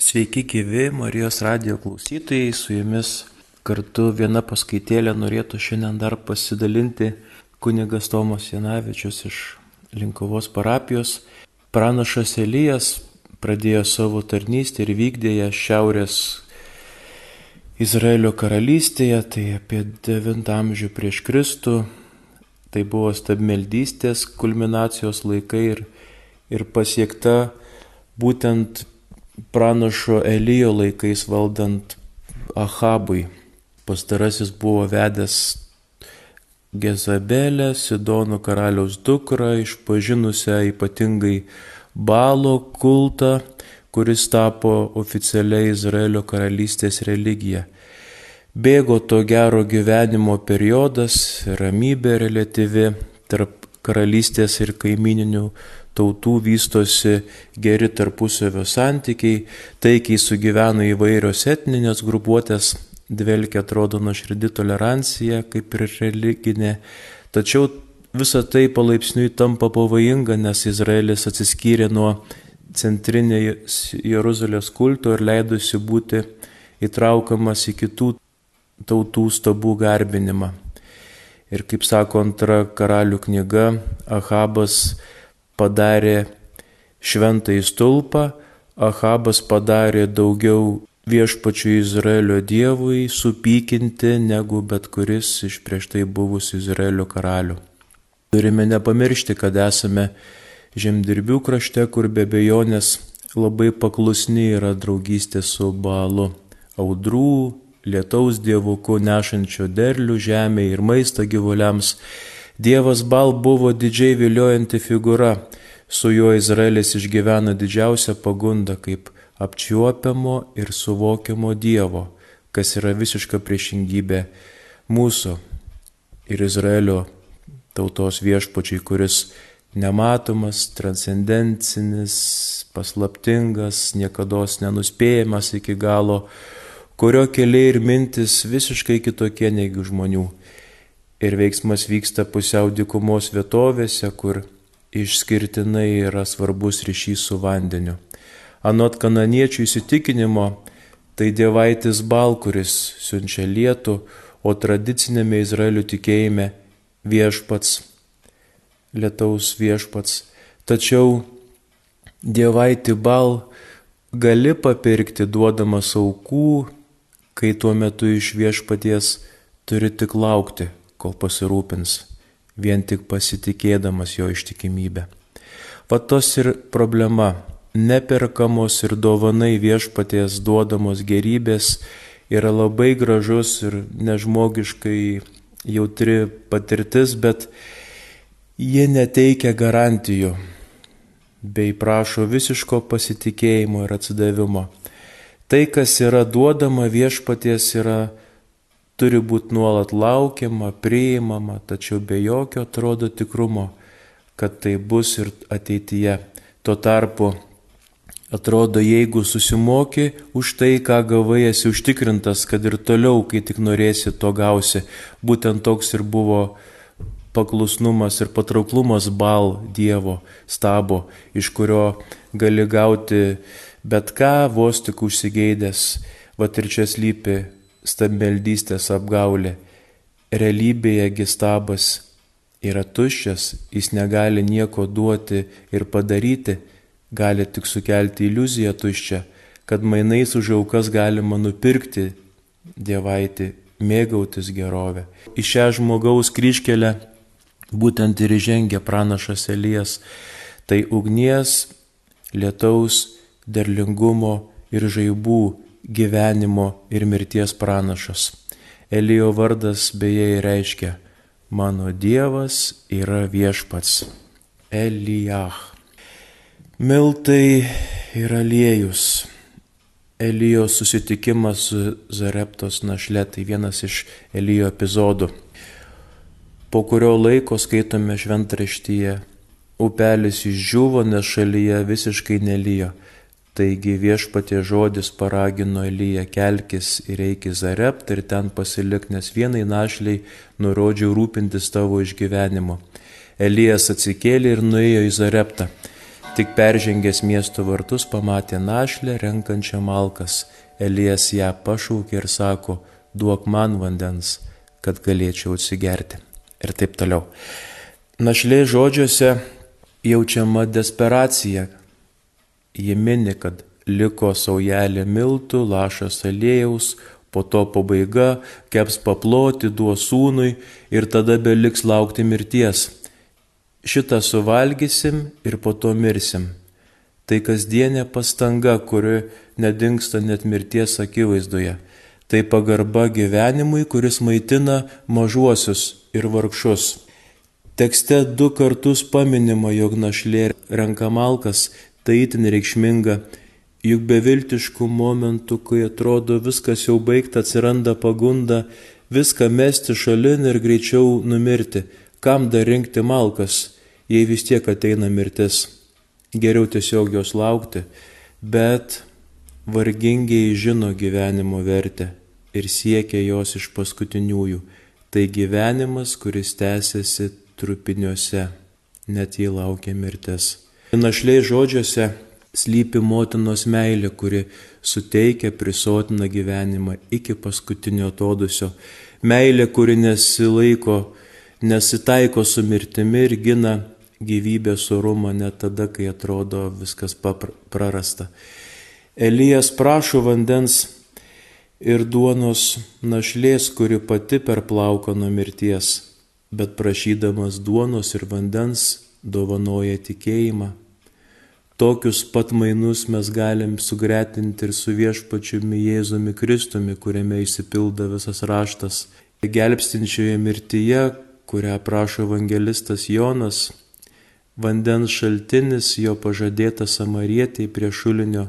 Sveiki gyvi Marijos radio klausytojai, su jumis kartu viena paskaitėlė norėtų šiandien dar pasidalinti kunigas Tomas Janavičius iš Linkovos parapijos. Pranašas Elijas pradėjo savo tarnystę ir vykdė ją šiaurės Izraelio karalystėje, tai apie 9 amžių prieš Kristų. Tai buvo stabmeldystės kulminacijos laikai ir, ir pasiekta būtent pranašo Elijo laikais valdant Ahabui. Pastarasis buvo vedęs Gezabelę, Sidono karaliaus dukrą, išpažinusią ypatingai balo kultą, kuris tapo oficialiai Izraelio karalystės religija. Bėgo to gero gyvenimo periodas, ramybė relatyvi tarp karalystės ir kaimininių tautų vystosi geri tarpusavio santykiai, taikiai sugyvena įvairios etninės grupuotės, dvelkia atrodo nuoširdi tolerancija kaip ir religinė, tačiau visa tai palaipsniui tampa pavojinga, nes Izraelis atsiskyrė nuo centrinės Jeruzalės kulto ir leidusi būti įtraukamas į kitų tautų stabų garbinimą. Ir kaip sako antra karalių knyga, Ahabas padarė šventąjį stulpą, Ahabas padarė daugiau viešpačių Izraelio dievui supykinti negu bet kuris iš prieš tai buvusių Izraelio karalių. Turime nepamiršti, kad esame žemdirbių krašte, kur be bejonės labai paklusni yra draugystė su balu. Audrų, lietaus dievuku nešančio derlių žemė ir maistą gyvuliams Dievas Bal buvo didžiai viliojanti figūra, su juo Izraelis išgyvena didžiausią pagundą kaip apčiuopiamo ir suvokiamo Dievo, kas yra visiška priešingybė mūsų ir Izraelio tautos viešpačiai, kuris nematomas, transcendencinis, paslaptingas, niekada nenuspėjamas iki galo, kurio keliai ir mintis visiškai kitokie negu žmonių ir veiksmas vyksta pusiau dikumos vietovėse, kur išskirtinai yra svarbus ryšys su vandeniu. Anot kananiečių įsitikinimo, tai dievaitis Bal, kuris siunčia lietų, o tradicinėme Izraelio tikėjime viešpats, lietaus viešpats. Tačiau dievaitį Bal gali papirkti duodamas aukų, kai tuo metu iš viešpaties turi tik laukti, kol pasirūpins, vien tik pasitikėdamas jo ištikimybę. Vatos ir problema - neperkamos ir dovanai viešpaties duodamos gerybės yra labai gražus ir nežmogiškai jautri patirtis, bet jie neteikia garantijų bei prašo visiško pasitikėjimo ir atsidavimo. Tai, kas yra duodama viešpaties, yra turi būti nuolat laukiama, priimama, tačiau be jokio atrodo tikrumo, kad tai bus ir ateityje. Tuo tarpu atrodo, jeigu susimoki už tai, ką gavai, esi užtikrintas, kad ir toliau, kai tik norėsi, to gausi. Būtent toks ir buvo paklusnumas ir patrauklumas bal Dievo stabo, iš kurio gali gauti bet ką, vos tik užsigeidęs. Vat ir čia slypi stabmeldystės apgaulė. Realybėje gestabas yra tuščias, jis negali nieko duoti ir padaryti, gali tik sukelti iliuziją tuščią, kad mainais už aukas galima nupirkti dievaitį, mėgautis gerovę. Į šią žmogaus kryškelę būtent ir įžengia pranašas Elijas. Tai ugnies, lietaus, derlingumo ir žaibų gyvenimo ir mirties pranašas. Elijo vardas beje reiškia Mano Dievas yra viešpats. Elijah. Miltai ir aliejus. Elijo susitikimas su Zareptos našle tai vienas iš Elijo epizodų. Po kurio laiko skaitome šventraštyje, upelis išdžiuvo, nes šalyje visiškai nelyjo. Taigi viešpatie žodis paraginoElyje kelkis ir eik į Zarept ir ten pasilik, nes vienai našliai nurodžiau rūpintis tavo išgyvenimu. Elijas atsikėlė ir nuėjo į Zareptą. Tik peržengęs miesto vartus pamatė našlę renkančią malkas. Elijas ją pašaukė ir sako, duok man vandens, kad galėčiau atsigerti. Ir taip toliau. Našlė žodžiuose jaučiama desperacija. Ji mini, kad liko saujelė miltų, lašas aliejaus, po to pabaiga, keps paploti, duos sūnui ir tada beliks laukti mirties šitą suvalgysim ir po to mirsim. Tai kasdienė pastanga, kuri nedingsta net mirties akivaizdoje. Tai pagarba gyvenimui, kuris maitina mažuosius ir vargšus. Tekste du kartus paminima, jog našlė renka malkas, tai itin reikšminga, juk beviltiškų momentų, kai atrodo viskas jau baigta, atsiranda pagunda viską mesti šalin ir greičiau numirti. Kam dar rinkti malkas? jei vis tiek ateina mirtis. Geriau tiesiog jos laukti, bet vargingiai žino gyvenimo vertę ir siekia jos iš paskutiniųjų. Tai gyvenimas, kuris tęsiasi trupiniuose, net jei laukia mirtis. Našliai žodžiuose slypi motinos meilė, kuri suteikia, prisotina gyvenimą iki paskutinio atodusio. Meilė, kuri nesilaiko, nesitaiko su mirtimi ir gina gyvybės orumą net tada, kai atrodo viskas prarasta. Elijas prašo vandens ir duonos našlės, kuri pati per plauką nuo mirties, bet prašydamas duonos ir vandens dovanoja tikėjimą. Tokius pat mainus mes galim sugretinti ir su viešpačiumi Jėzumi Kristumi, kuriame įsipilda visas raštas. Gelbstinčioje mirtyje, kurią prašo evangelistas Jonas, vandens šaltinis jo pažadėta samarietiai prie šulinio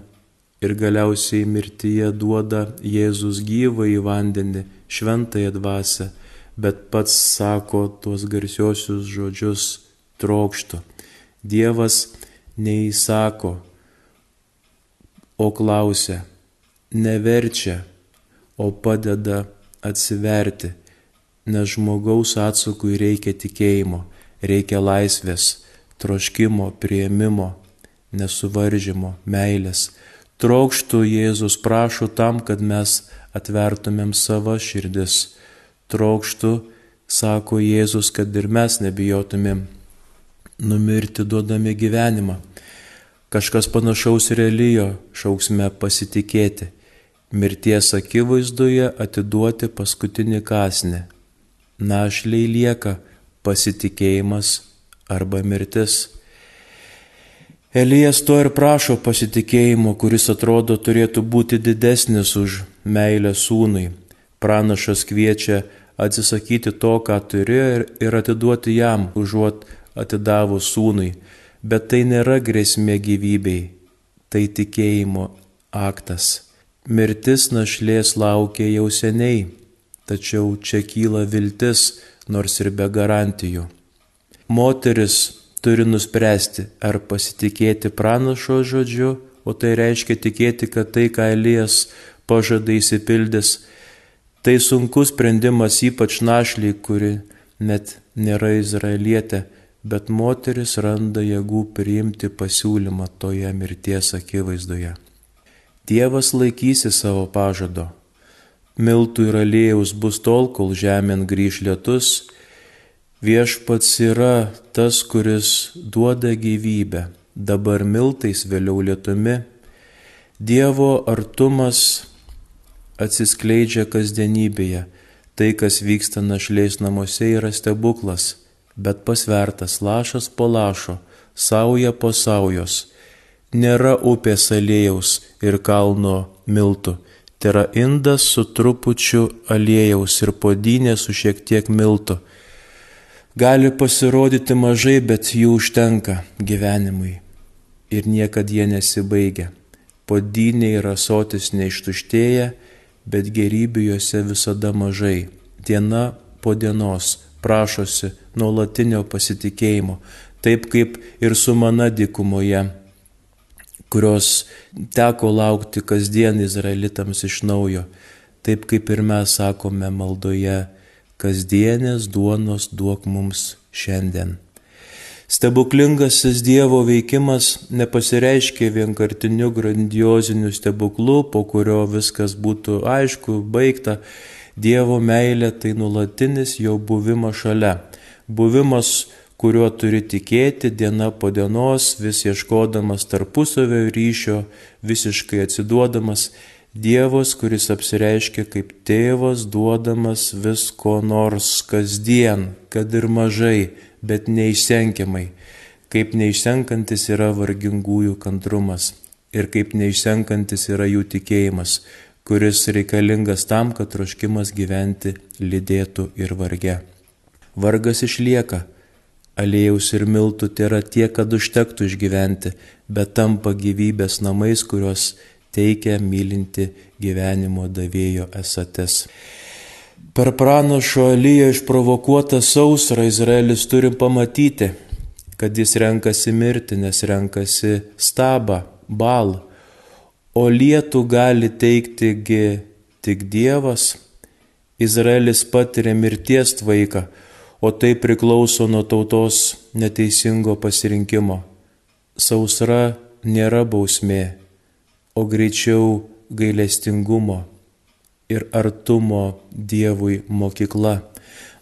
ir galiausiai mirtyje duoda Jėzus gyvą į vandenį, šventąją dvasę, bet pats sako tuos garsiosius žodžius trokštų. Dievas neįsako, o klausia, neverčia, o padeda atsiverti, nes žmogaus atsakui reikia tikėjimo, reikia laisvės troškimo, prieimimo, nesuvaržymo, meilės. Trokštų Jėzus prašo tam, kad mes atvertumėm savo širdis. Trokštų, sako Jėzus, kad ir mes nebijotumėm numirti duodami gyvenimą. Kažkas panašaus relijo šauksme pasitikėti, mirties akivaizdoje atiduoti paskutinį kasnį. Našliai lieka pasitikėjimas arba mirtis. Elijas to ir prašo pasitikėjimo, kuris atrodo turėtų būti didesnis už meilę sūnui. Pranašas kviečia atsisakyti to, ką turi ir atiduoti jam, užuot atidavus sūnui. Bet tai nėra grėsmė gyvybei, tai tikėjimo aktas. Mirtis našlės laukia jau seniai, tačiau čia kyla viltis, nors ir be garantijų. Moteris turi nuspręsti, ar pasitikėti pranašo žodžiu, o tai reiškia tikėti, kad tai, ką Elijas pažada įsipildys, tai sunkus sprendimas ypač našliai, kuri net nėra izraelietė, bet moteris randa jėgų priimti pasiūlymą toje mirties akivaizdoje. Dievas laikysi savo pažado. Miltų ir aliejaus bus tol, kol žemėn grįž lietus Viešpats yra tas, kuris duoda gyvybę, dabar miltais, vėliau lietumi. Dievo artumas atsiskleidžia kasdienybėje. Tai, kas vyksta našliais namuose, yra stebuklas, bet pasvertas lašas po lašo, sauja po saujos. Nėra upės aliejaus ir kalno miltų. Tai yra indas su trupučiu aliejaus ir podynė su šiek tiek miltų gali pasirodyti mažai, bet jų užtenka gyvenimui ir niekad jie nesibaigia. Podynė ir asotis neištuštėja, bet gerybių juose visada mažai. Diena po dienos prašosi nuolatinio pasitikėjimo, taip kaip ir su mana dykumoje, kurios teko laukti kasdien izraelitams iš naujo, taip kaip ir mes sakome maldoje kasdienės duonos duok mums šiandien. Stebuklingasis Dievo veikimas nepasireiškia vienkartiniu grandioziniu stebuklu, po kurio viskas būtų aišku, baigta. Dievo meilė tai nulatinis jo buvimas šalia. Buvimas, kuriuo turi tikėti diena po dienos, vis ieškodamas tarpusavio ryšio, visiškai atsiduodamas. Dievas, kuris apsireiškia kaip tėvas, duodamas visko nors kasdien, kad ir mažai bet neišsenkiamai, kaip neišsenkantis yra vargingųjų kantrumas ir kaip neišsenkantis yra jų tikėjimas, kuris reikalingas tam, kad troškimas gyventi lydėtų ir varge. Vargas išlieka, aliejaus ir miltų tėra tiek, kad užtektų išgyventi, bet tampa gyvybės namais, kurios teikia mylinti gyvenimo davėjo esates. Per pranašo Eliją išprovokuotą sausrą Izraelis turi pamatyti, kad jis renkasi mirti, nes renkasi stabą, bal, o lietų gali teiktigi tik Dievas. Izraelis patiria mirties tvaiką, o tai priklauso nuo tautos neteisingo pasirinkimo. Sausra nėra bausmė, o greičiau gailestingumo ir artumo Dievui mokykla,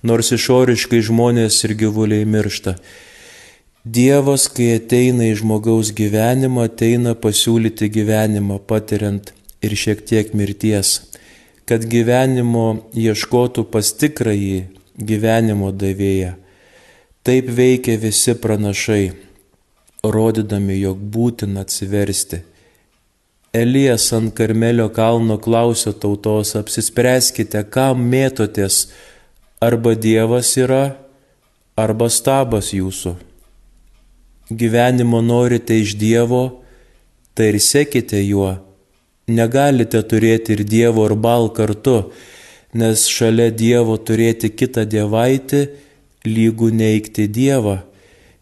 nors išoriškai žmonės ir gyvuliai miršta. Dievas, kai ateina į žmogaus gyvenimą, ateina pasiūlyti gyvenimą, patiriant ir šiek tiek mirties, kad gyvenimo ieškotų pas tikrąjį gyvenimo davėją. Taip veikia visi pranašai, rodydami, jog būtina atsiversti Elijas ant Karmelio kalno klausė tautos, apsispręskite, kam mėtotės, arba Dievas yra, arba stabas jūsų. Gyvenimo norite iš Dievo, tai ir sekite juo. Negalite turėti ir Dievo ir bal kartu, nes šalia Dievo turėti kitą dievaitį, lygų neikti Dievą.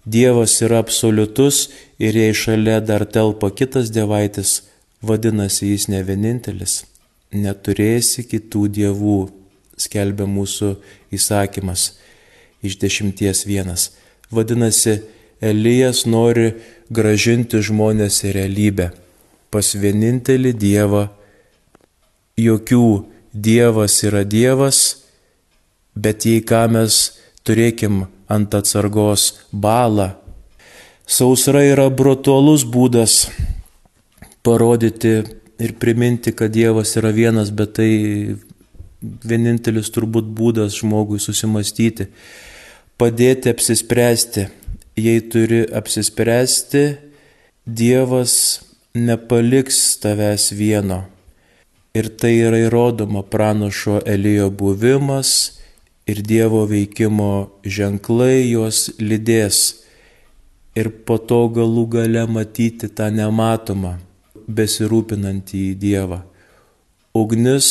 Dievas yra absoliutus ir jei šalia dar telpa kitas dievaitis, Vadinasi, jis ne vienintelis, neturėsi kitų dievų, skelbia mūsų įsakymas iš dešimties vienas. Vadinasi, Elijas nori gražinti žmonės į realybę. Pas vienintelį Dievą jokių Dievas yra Dievas, bet jei ką mes turėkim ant atsargos balą. Sausra yra brutalus būdas parodyti ir priminti, kad Dievas yra vienas, bet tai vienintelis turbūt būdas žmogui susimastyti, padėti apsispręsti. Jei turi apsispręsti, Dievas nepaliks tavęs vieno. Ir tai yra įrodoma pranašo Elijo buvimas ir Dievo veikimo ženklai juos lydės. Ir po to galų gale matyti tą nematomą besirūpinantį Dievą. Ugnis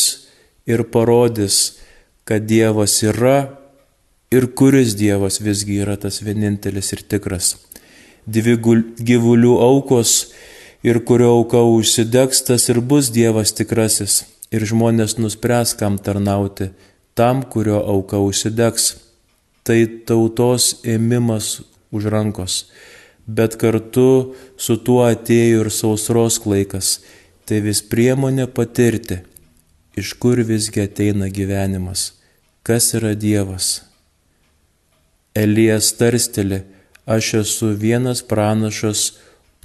ir parodys, kad Dievas yra ir kuris Dievas visgi yra tas vienintelis ir tikras. Dvi gyvulių aukos ir kurio auka užsidegs, tas ir bus Dievas tikrasis. Ir žmonės nuspręs, kam tarnauti, tam, kurio auka užsidegs. Tai tautos ėmimas už rankos bet kartu su tuo atėjo ir sausros laikas, tai vis priemonė patirti, iš kur visgi ateina gyvenimas, kas yra Dievas. Elijas tarsteli, aš esu vienas pranašas,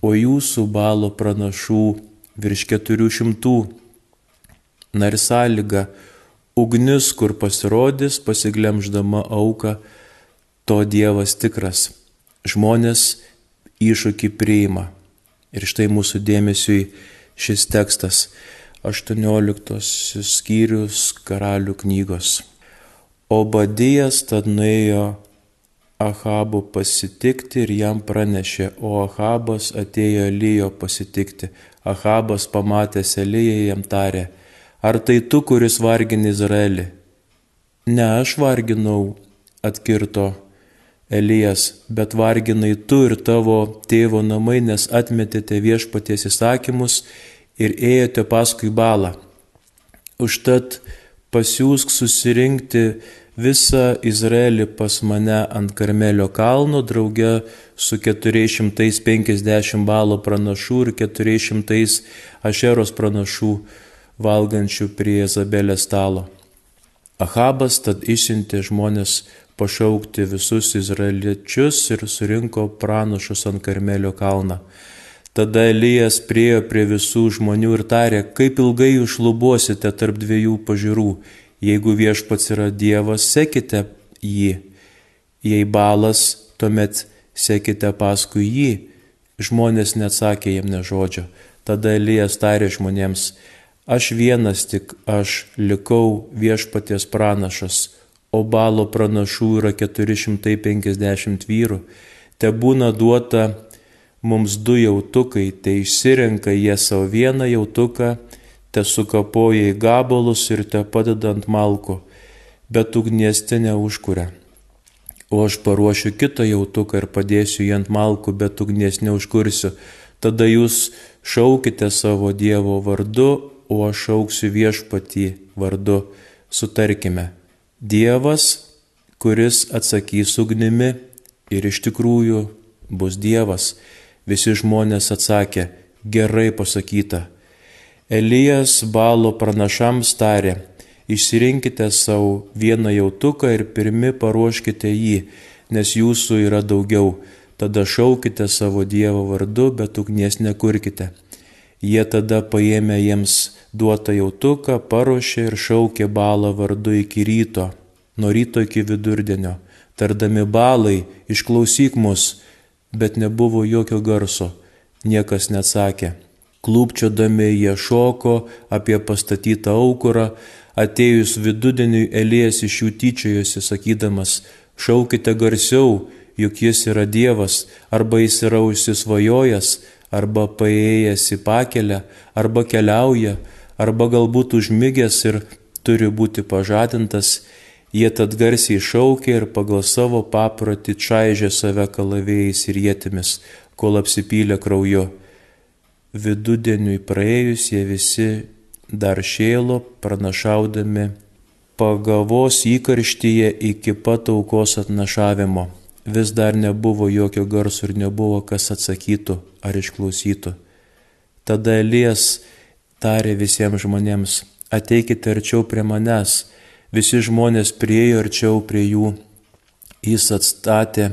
o jūsų balo pranašų virš keturių šimtų. Na ir sąlyga, ugnis, kur pasirodys, pasiglemždama auką, to Dievas tikras. Žmonės iššūkį priima. Ir štai mūsų dėmesiui šis tekstas 18 skyrius karalių knygos. O Badijas tad nuėjo Ahabu pasitikti ir jam pranešė, o Ahabas atėjo Elijo pasitikti. Ahabas pamatęs Eliją jam tarė, ar tai tu, kuris vargini Izraelį? Ne aš varginau, atkirto Elijas, bet varginai tu ir tavo tėvo namai, nes atmetėte viešpaties įsakymus ir ėjote paskui balą. Užtat pasiūsk susirinkti visą Izraelį pas mane ant Karmelio kalno, drauge su 450 balo pranašų ir 400 ašeros pranašų valgančių prie Izabelės stalo. Ahabas tad išsiuntė žmonės pašaukti visus izraeliečius ir surinko pranašus ant Karmelio kalną. Tada Elijas priejo prie visų žmonių ir tarė, kaip ilgai jūs šlubuosite tarp dviejų pažiūrų Jeigu viešpats yra Dievas, sekite jį. Jei balas, tuomet sekite paskui jį. Žmonės neatsakė jam ne žodžio. Tada Elijas tarė žmonėms, aš vienas tik aš likau viešpaties pranašas, o balo pranašų yra 450 vyrų. Te būna duota mums du jautukai, tai išsirenka jie savo vieną jautuką te sukapoja į gabalus ir te padeda ant malko, bet ugnies te neužkuria. O aš paruošiu kitą jautuką ir padėsiu jį ant malkų, bet ugnies neužkursiu. Tada jūs šaukite savo Dievo vardu, o aš šauksiu viešpatį vardu. Sutarkime, Dievas, kuris atsakys ugnimi ir iš tikrųjų bus Dievas. Visi žmonės atsakė, gerai pasakyta Elijas balo pranašams tarė, išsirinkite savo vieną jautuką ir pirmi paruoškite jį, nes jūsų yra daugiau, tada šaukite savo Dievo vardu, bet ugnies nekurkite. Jie tada paėmė jiems duotą jautuką, paruošė ir šaukė balą vardu iki ryto, nuo ryto iki vidurdienio, tardami balai, išklausyk mus, bet nebuvo jokio garso, niekas neatsakė. Klūpčiodami jie šoko apie pastatytą aukurą, atėjus vidudieniui Elijas iš jų tyčiojosi, sakydamas, šaukite garsiau, juk jis yra Dievas, arba jis yra užsisvajojęs, arba paėjęs į pakelę, arba keliauja, arba galbūt užmygęs ir turi būti pažadintas, jie tad garsiai šaukė ir pagal savo paprotį čaižė save kalavėjais ir jėtimis, kol apsipylė krauju. Vidudieniui praėjus jie visi dar šėlo, pranašaudami pagavos įkarštyje iki pat aukos atnašavimo. Vis dar nebuvo jokio garso ir nebuvo kas atsakytų ar išklausytų. Tada Elijas tarė visiems žmonėms, ateikite arčiau prie manęs. Visi žmonės priejo arčiau prie jų. Jis atstatė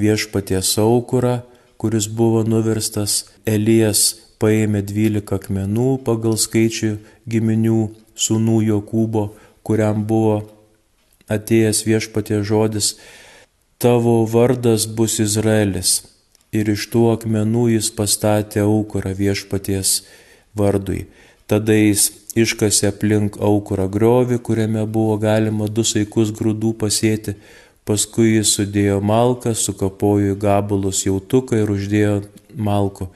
viešpaties aukurą, kuris buvo nuverstas. Elijas paėmė dvylika akmenų pagal skaičių giminių sūnų Jokūbo, kuriam buvo atėjęs viešpatie žodis, tavo vardas bus Izraelis. Ir iš tų akmenų jis pastatė aukurą viešpaties vardui. Tada jis iškasė aplink aukurą griovį, kuriame buvo galima du saikus grūdų pasėti, paskui jis sudėjo malką, sukapojo į gabalus jautuką ir uždėjo malko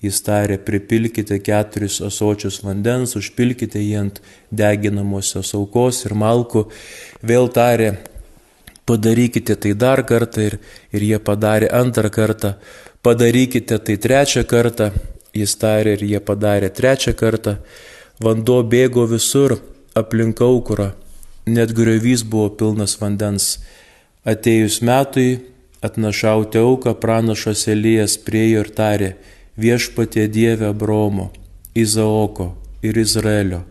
Jis tarė, pripilkite keturis asočius vandens, užpilkite jį ant deginamosios aukos ir malkų. Vėl tarė, padarykite tai dar kartą ir, ir jie padarė antrą kartą. Padarykite tai trečią kartą. Jis tarė ir jie padarė trečią kartą. Vanduo bėgo visur aplink aukurą. Net griovys buvo pilnas vandens. Atėjus metui atnašauti auką pranašas Elijas priejo ir tarė, viešpatie Dieve Abromo, Izaoko ir Izraelio.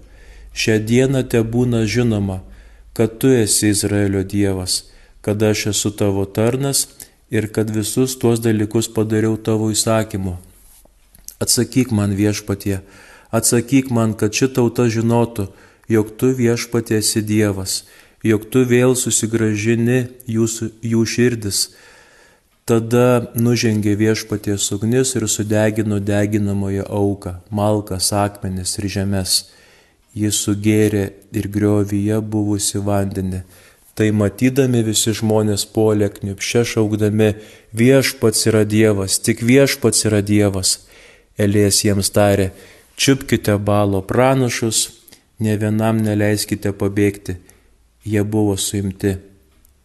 Šią dieną te būna žinoma, kad tu esi Izraelio Dievas, kad aš esu tavo tarnas ir kad visus tuos dalykus padariau tavo įsakymu. Atsakyk man viešpatie, atsakyk man, kad ši tauta žinotų, jog tu viešpatie esi Dievas, jog tu vėl susigražini jūsų, jų širdis, Tada nužengė viešpaties ugnis ir sudegino deginamoje auką, malkas, akmenis ir žemės. Jis sugėrė ir griovyje buvusi vandenį. Tai matydami visi žmonės polė kniupšė šaukdami, viešpats yra Dievas, tik viešpats yra Dievas. Elės jiems tarė, čiupkite balo pranašus, ne vienam neleiskite pabėgti. Jie buvo suimti.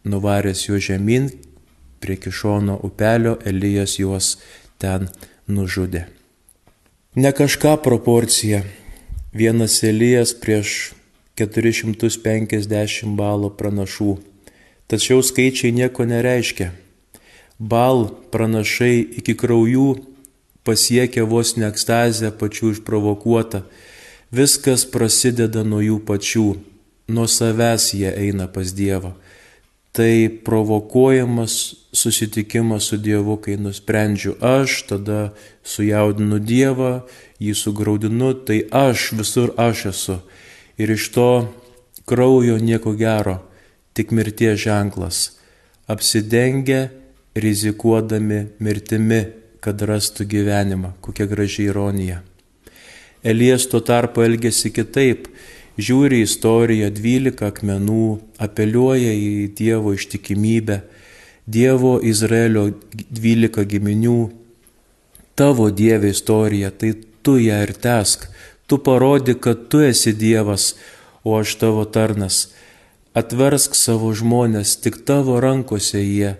Nuvaręs juo žemyn, prie Kišono upelio Elijas juos ten nužudė. Ne kažką proporcija. Vienas Elijas prieš 450 balo pranašų. Tačiau skaičiai nieko nereiškia. Bal pranašai iki kraujų pasiekia vos ne ekstazę pačių išprovokuotą. Viskas prasideda nuo jų pačių, nuo savęs jie eina pas Dievą. Tai provokuojamas susitikimas su Dievu, kai nusprendžiu aš, tada sujaudinu Dievą, jį sugraudinu, tai aš visur aš esu. Ir iš to kraujo nieko gero, tik mirties ženklas. Apsidengia, rizikuodami mirtimi kad rastų gyvenimą. Kokia graži ironija. Elijas tuo tarpu elgesi kitaip, žiūri į istoriją, dvylika akmenų, apeliuoja į Dievo ištikimybę, Dievo Izraelio dvylika giminių, tavo Dieve istorija, tai tu ją ir tesk, tu parodi, kad tu esi Dievas, o aš tavo tarnas. Atversk savo žmonės, tik tavo rankose jie,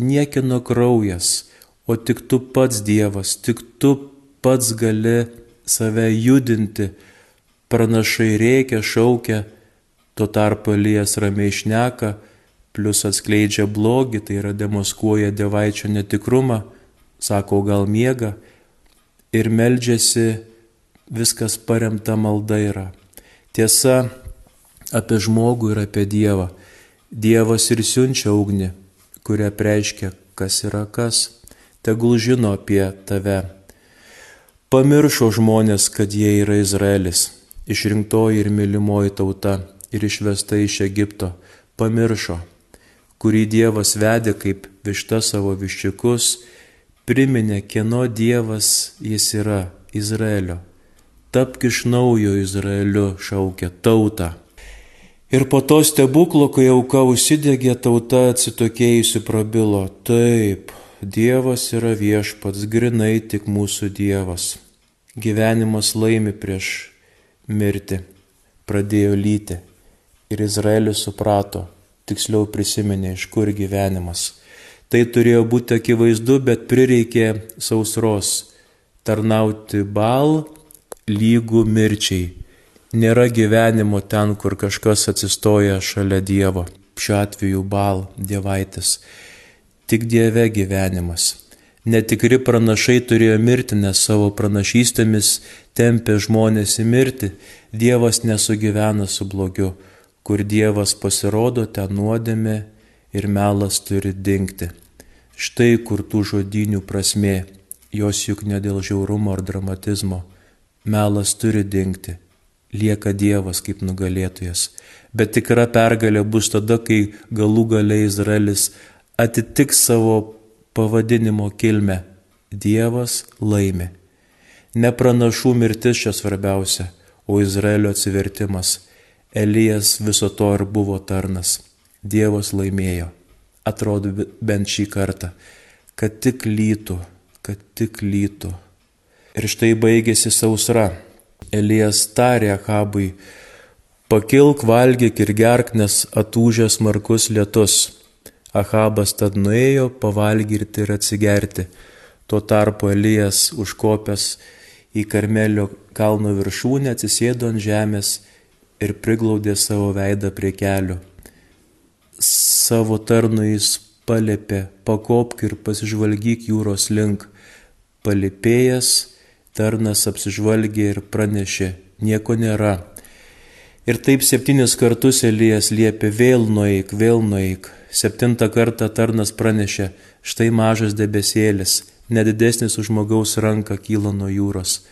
niekino kraujas o tik tu pats Dievas, tik tu pats gali save judinti, pranašai reikia, šaukia, tuo tarpu Elijas ramiai šneka, plus atskleidžia blogį, tai yra demaskuoja dievaičio netikrumą, sako gal miega ir meldžiasi, viskas paremta malda yra. Tiesa apie žmogų ir apie Dievą. Dievas ir siunčia ugnį, kuria preiškia, kas yra kas tegul žino apie tave. Pamiršo žmonės, kad jie yra Izraelis, išrinktoji ir mylimoji tauta ir išvesta iš Egipto. Pamiršo, kurį Dievas vedė kaip višta savo viščiukus, priminė, kieno Dievas jis yra - Izraelio. Tapk iš naujo Izraeliu šaukia tautą. Ir po to stebuklo, kai auka užsidegė, tauta atsitokėjusi prabilo, taip, Dievas yra viešpats, grinai tik mūsų Dievas. Gyvenimas laimi prieš mirtį, pradėjo lyti. Ir Izraelis suprato, tiksliau prisiminė, iš kur gyvenimas. Tai turėjo būti akivaizdu, bet prireikė sausros. Tarnauti bal lygų mirčiai. Nėra gyvenimo ten, kur kažkas atsistoja šalia Dievo. Šiuo atveju bal, dievaitis tik Dieve gyvenimas. Netikri pranašai turėjo mirti, nes savo pranašystėmis tempė žmonės į mirtį. Dievas nesugyvena su blogiu. Kur Dievas pasirodo, ten nuodėmė ir melas turi dingti. Štai kur tų žodinių prasme, jos juk ne dėl žiaurumo ar dramatizmo. Melas turi dingti. Lieka Dievas kaip nugalėtojas. Bet tikra pergalė bus tada, kai galų galiai Izraelis atitiks savo pavadinimo kilmę. Dievas laimi. Ne pranašų mirtis čia svarbiausia, o Izraelio atsivertimas. Elijas viso to ir buvo tarnas. Dievas laimėjo. Atrodo bent šį kartą, kad tik lytų, kad tik lytų. Ir štai baigėsi sausra. Elijas tarė Achabui, pakilk valgyk ir gerk, nes atūžęs markus lietus. Ahabas tad nuėjo pavalgyti ir atsigerti. Tuo tarpu Elijas užkopęs į Karmelio kalno viršūnę atsisėdo ant žemės ir priglaudė savo veidą prie kelių. Savo tarnu jis palėpė, pakopk ir pasižvalgyk jūros link. Palipėjęs, tarnas apsižvalgė ir pranešė, nieko nėra. Ir taip septynis kartus Elijas liepė vėl nueik, vėl nueik. Septintą kartą tarnas pranešė, štai mažas debesėlis, nedidesnis už žmogaus ranką kyla nuo jūros.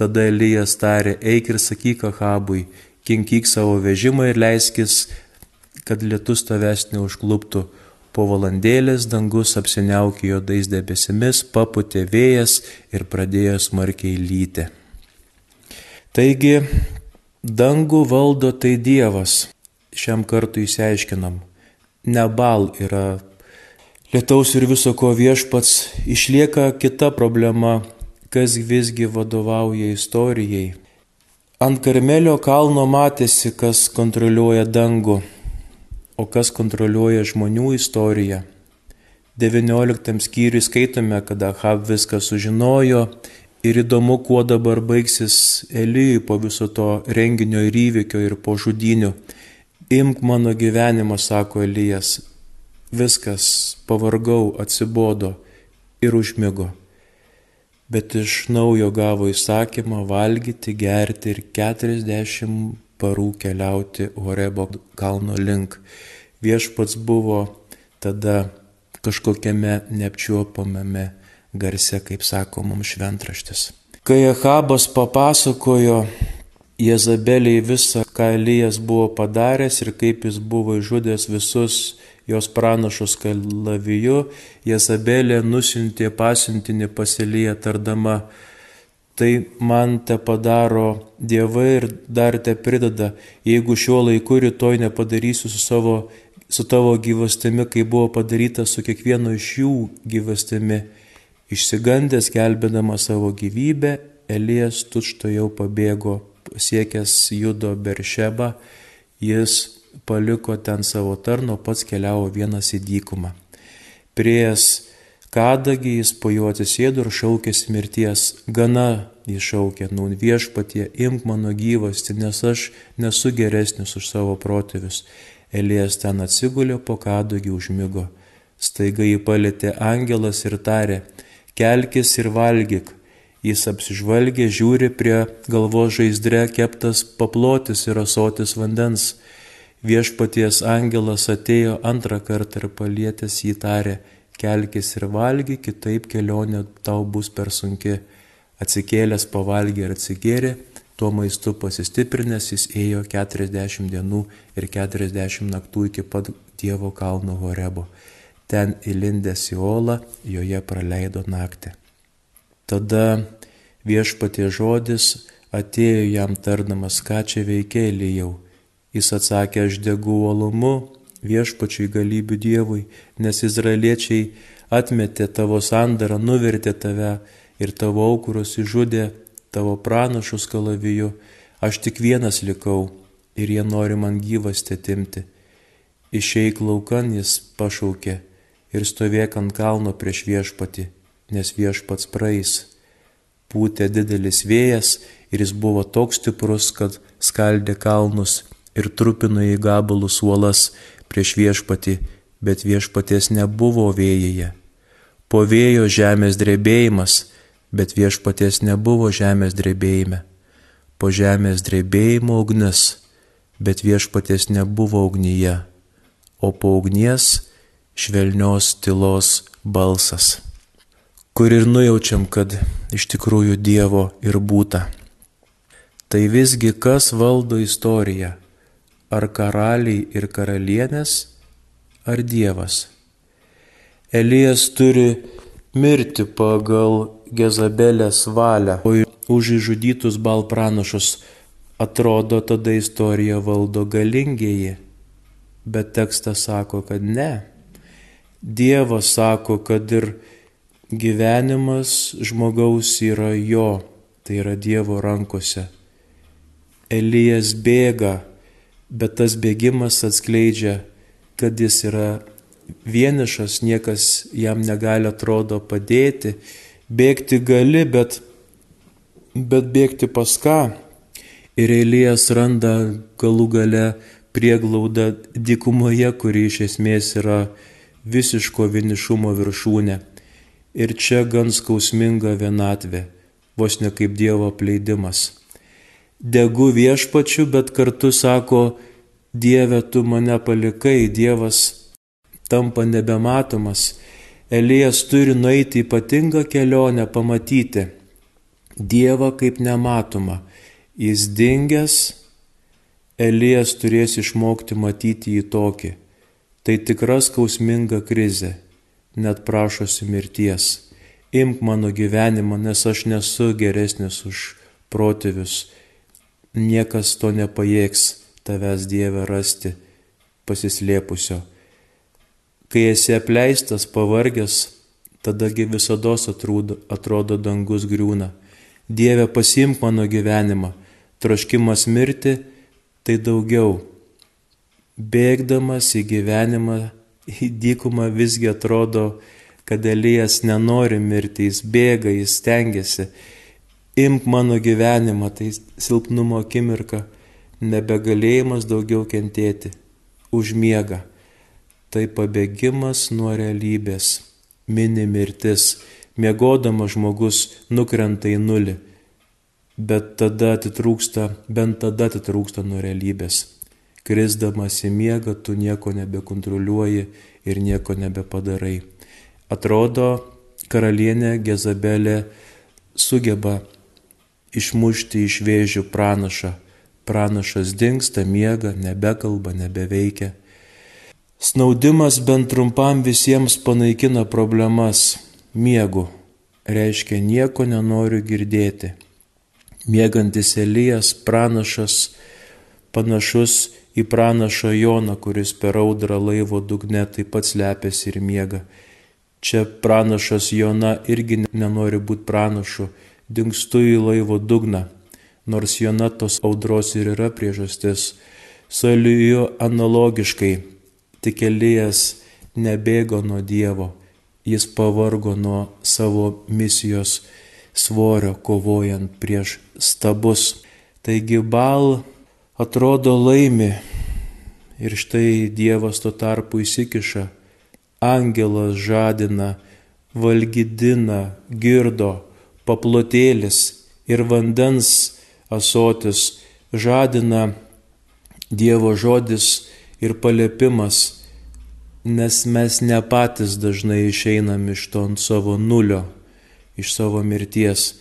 Tada Elijas tarė, eik ir sakyk Ahabui, kinkyk savo vežimą ir leiskis, kad lietus tavęs neužkluptų. Po valandėlės dangus apsiniaukė juodais debesimis, paputė vėjas ir pradėjo smarkiai lyti. Taigi, dangų valdo tai Dievas. Šiam kartu įsiaiškinam. Nebal yra lietaus ir viso ko viešpats, išlieka kita problema, kas visgi vadovauja istorijai. Ant Karmelio kalno matėsi, kas kontroliuoja dangų, o kas kontroliuoja žmonių istoriją. 19 skyriui skaitome, kad Ahab viską sužinojo ir įdomu, kuo dabar baigsis Elijui po viso to renginio ir įvykio ir po žudinių. Imk mano gyvenimą, sako Elijas. Viskas, pavargau, atsibodo ir užmigo. Bet iš naujo gavo įsakymą valgyti, gerti ir 40 parų keliauti Horebo kalno link. Viešpats buvo tada kažkokiame neapčiuopamame garse, kaip sako mums šventraštis. Kai Ahabas papasakojo Jezabeliai visą, ką Elijas buvo padaręs ir kaip jis buvo išžudęs visus jos pranašus kalaviju, Jezabelė nusintė pasiuntinį paselyje tardama, tai man te padaro dievai ir dar te prideda, jeigu šiuo laiku rytoj nepadarysiu su savo su tavo gyvastimi, kai buvo padaryta su kiekvienu iš jų gyvastimi. Išsigandęs gelbėdama savo gyvybę, Elijas tučto jau pabėgo, siekęs judo Beršebą, jis paliko ten savo tarno, pats keliavo vienas į dykumą. Priejas kadagį jis po juo atsisėdo ir šaukėsi mirties. Gana jis šaukė, nu viešpatie, imk mano gyvasti, nes aš nesu geresnis už savo protėvius. Elijas ten atsigulė po kadagį užmygo. Staiga jį palėtė angelas ir tarė, kelkis ir valgyk. Jis apsižvalgė, žiūri prie galvos žaizdre keptas paplotis ir asotis vandens. Viešpaties angelas atėjo antrą kartą ir palietęs jį tarė, kelkis ir valgy, kitaip kelionė tau bus per sunki. Atsikėlęs pavalgė ir atsigėrė, Tuo maistu pasistiprinęs jis ėjo 40 dienų ir 40 naktų iki pat Dievo kalno Horebo. Ten įlindęs į olą, joje praleido naktį. Tada viešpatie žodis atėjo jam tardamas, ką čia veikia Elijau. Jis atsakė, aš degu uolumu viešpačiui galybių Dievui, nes izraeliečiai atmetė tavo sandarą, nuvertė tave ir tavo aukurus išžudė tavo pranašus kalaviju, aš tik vienas likau ir jie nori man gyvastį atimti. Išeik laukan jis pašaukė ir stovėk ant kalno prieš viešpatį, nes viešpats praeis. Pūtė didelis vėjas ir jis buvo toks stiprus, kad skaldė kalnus ir trupino į gabalus uolas prieš viešpatį, bet viešpaties nebuvo vėjyje. Po vėjo žemės drebėjimas bet viešpaties nebuvo žemės drebėjime. Po žemės drebėjimo ugnis, bet viešpaties nebuvo ugnyje, o po ugnies švelnios tylos balsas, kur ir nujaučiam, kad iš tikrųjų Dievo ir būta. Tai visgi kas valdo istoriją? Ar karaliai ir karalienės, ar Dievas? Elijas turi mirti pagal Gezabelės valią, o už išžudytus bal pranašus atrodo tada istorija valdo galingieji. Bet tekstas sako, kad ne. Dievas sako, kad ir gyvenimas žmogaus yra jo, tai yra Dievo rankose. Elijas bėga, bet tas bėgimas atskleidžia, kad jis yra vienišas, niekas jam negali atrodo padėti Bėgti gali, bet, bet bėgti pas ką? Ir Elijas randa galų gale prieglaudą dykumoje, kuri iš esmės yra visiško vienišumo viršūnė. Ir čia gan skausminga vienatvė, vos ne kaip Dievo apleidimas. Degu viešpačiu, bet kartu sako, Dieve, tu mane palikai, Dievas tampa nebematomas Elijas turi nueiti ypatingą kelionę pamatyti Dievą kaip nematomą. Jis dingęs, Elijas turės išmokti matyti jį tokį. Tai tikra skausminga krizė, net prašosi mirties. Imk mano gyvenimą, nes aš nesu geresnis už protėvius. Niekas to nepajėgs tavęs Dieve rasti pasislėpusio. Kai esi apleistas, pavargęs, tadagi visada atrodo, atrodo dangus griūna. Dieve pasimk mano gyvenimą, troškimas mirti tai daugiau. Bėgdamas į gyvenimą, į dykumą visgi atrodo, kad Elijas nenori mirti, jis bėga, jis stengiasi. Imk mano gyvenimą, tai silpnumo akimirka, nebegalėjimas daugiau kentėti užmiega. Tai pabėgimas nuo realybės, mini mirtis. Miegodamas žmogus nukrenta į nulį, bet tada atitrūksta, bent tada atitrūksta nuo realybės. Krisdamas į miegą tu nieko nebekontroliuoji ir nieko nebepadarai. Atrodo, karalienė Gezabelė sugeba išmušti iš vėžių pranašą. Pranašas dinksta, miega, nebekalba, nebeveikia. Snaudimas bent trumpam visiems panaikina problemas. Miegu reiškia nieko nenoriu girdėti. Miegantis Elijas pranašas panašus į pranašą Joną, kuris per audrą laivo dugne taip pat slepiasi ir miega. Čia pranašas Jona irgi nenori būti pranašu, dinkstu į laivo dugną, nors Jona tos audros ir yra priežastis. Su Eliju analogiškai, tik Elijas nebėgo nuo Dievo, jis pavargo nuo savo misijos svorio kovojant prieš stabus. Taigi bal atrodo laimi ir štai Dievas tuo tarpu įsikiša angelas žadina, valgydina, girdo, paplotėlis ir vandens asotis žadina Dievo žodis ir palėpimas, nes mes ne patys dažnai išeinam iš to ant savo nulio, iš savo mirties.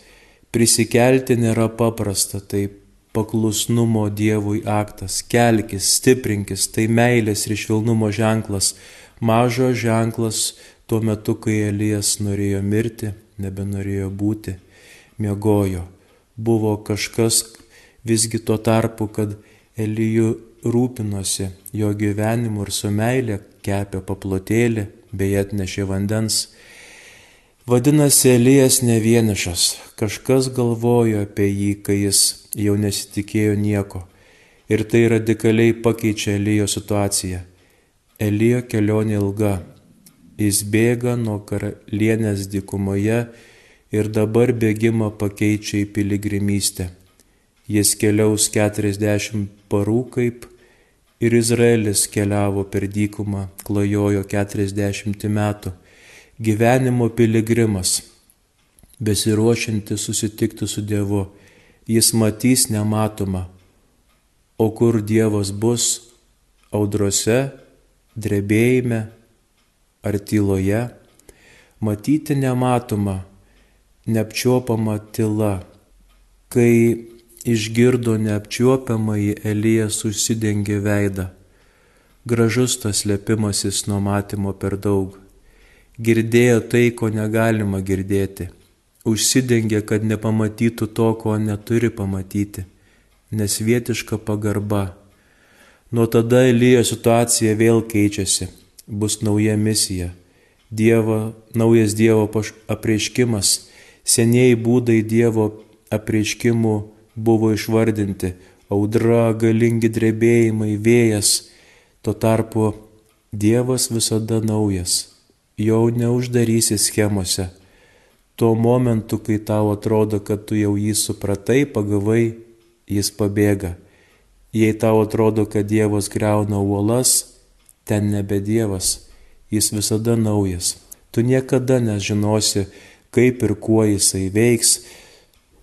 Prisikelti nėra paprasta, tai paklusnumo Dievui aktas, kelkis, stiprinkis, tai meilės ir švelnumo ženklas, mažo ženklas tuo metu, kai Elijas norėjo mirti, nebenorėjo būti, miegojo. Buvo kažkas visgi tuo tarpu, kad Elijų rūpinosi jo gyvenimu ir su meilė kepė paplotėlį, beje atnešė vandens. Vadinasi, Elijas ne vienišas, kažkas galvojo apie jį, kai jis jau nesitikėjo nieko. Ir tai radikaliai pakeičia Elijo situaciją. Elijo kelionė ilga. Jis bėga nuo karalienės dykumoje ir dabar bėgimą pakeičia į piligrimystę. Jis keliaus 40 parų kaip ir Izraelis keliavo per dykumą, klajojo 40 metų. Gyvenimo piligrimas, besiruošinti susitikti su Dievu, jis matys nematomą. O kur Dievas bus, audrose drebėjime ar tyloje, matyti nematoma, neapčiuopama tyla. Kai išgirdo neapčiuopiamai Elijas užsidengė veidą. Gražus tas lėpimasis nuo matymo per daug. Girdėjo tai, ko negalima girdėti. Užsidengė, kad nepamatytų to, ko neturi pamatyti. Nesvietiška pagarba Nuo tada Elijo situacija vėl keičiasi, bus nauja misija. Dievo, naujas Dievo apreiškimas, senieji būdai Dievo apreiškimų buvo išvardinti - audra, galingi drebėjimai, vėjas. Tuo tarpu Dievas visada naujas, jau neuždarysi schemose. Tuo momentu, kai tau atrodo, kad tu jau jį supratai, pagavai, jis pabėga Jei tau atrodo, kad Dievas greuna uolas, ten nebe Dievas, jis visada naujas. Tu niekada nežinosi, kaip ir kuo jisai veiks.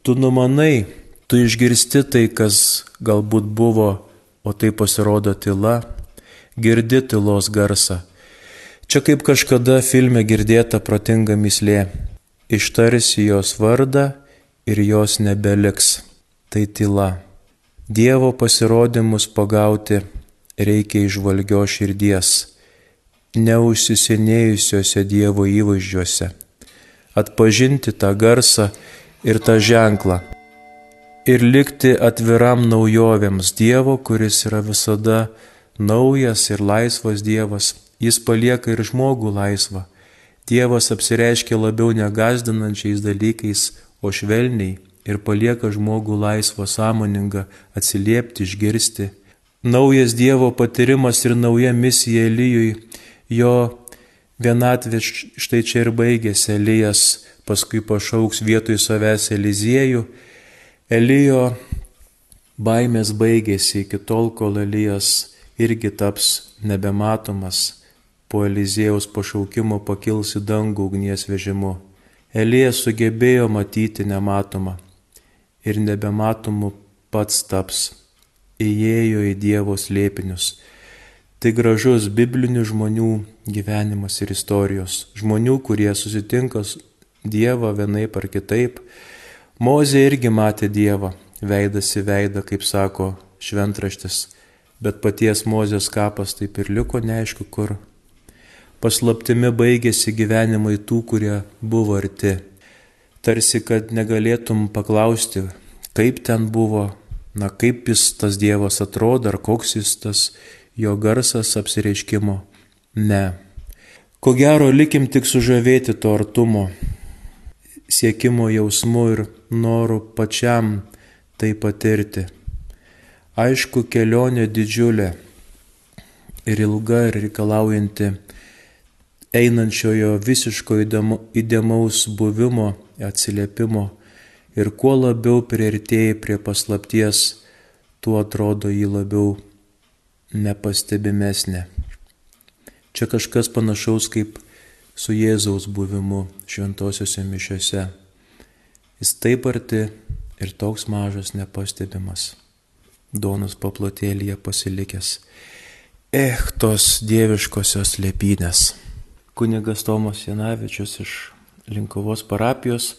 Tu numanai, tu išgirsti tai, kas galbūt buvo, o tai pasirodo tyla, girdi tylos garsą. Čia kaip kažkada filme girdėta protinga mislė. Ištarsi jos vardą ir jos nebeliks. Tai tyla. Dievo pasirodymus pagauti reikia išvalgio širdies, neužsisenėjusiuose Dievo įvaizdžiuose, atpažinti tą garsą ir tą ženklą ir likti atviram naujovėms Dievo, kuris yra visada naujas ir laisvas Dievas, jis palieka ir žmogų laisvą. Dievas apsireiškia labiau negazdinančiais dalykais, o švelniai ir palieka žmogų laisvą sąmoningą atsiliepti, išgirsti. Naujas Dievo patyrimas ir nauja misija Elyjui, jo vienatvė štai čia ir baigėsi, Elijas paskui pašauks vietoj savęs Eliziejų. Elijo baimės baigėsi iki tol, kol Elijas irgi taps nebematomas, po Elizėjaus pašaukimo pakils į dangų ugnies vežimu. Elijas sugebėjo matyti nematomą ir nebematomu pats taps, įėjo į Dievo slėpinius. Tai gražus biblinių žmonių gyvenimas ir istorijos. Žmonių, kurie susitinka Dievą vienaip ar kitaip. Mozė irgi matė Dievą, veidas į veidą, kaip sako šventraštis bet paties Mozės kapas taip ir liko neaišku kur. Paslaptimi baigėsi gyvenimai tų, kurie buvo arti. Tarsi, kad negalėtum paklausti, kaip ten buvo, na kaip jis tas Dievas atrodo, ar koks jis tas jo garsas apsireiškimo. Ne. Ko gero, likim tik sužavėti to artumo, siekimo jausmu ir noru pačiam tai patirti. Aišku, kelionė didžiulė ir ilga ir reikalaujanti einančiojo visiško įdėmaus buvimo, atsiliepimo ir kuo labiau prieartėjai prie paslapties, tuo atrodo jį labiau nepastebimesnė. Čia kažkas panašaus kaip su Jėzaus buvimu šventosiuose mišiuose. Jis taip arti ir toks mažas nepastebimas duonos paplotėlėje pasilikęs. Eh, tos dieviškosios lėpynės. Kunigas Tomas Janavičius iš Linkovos parapijos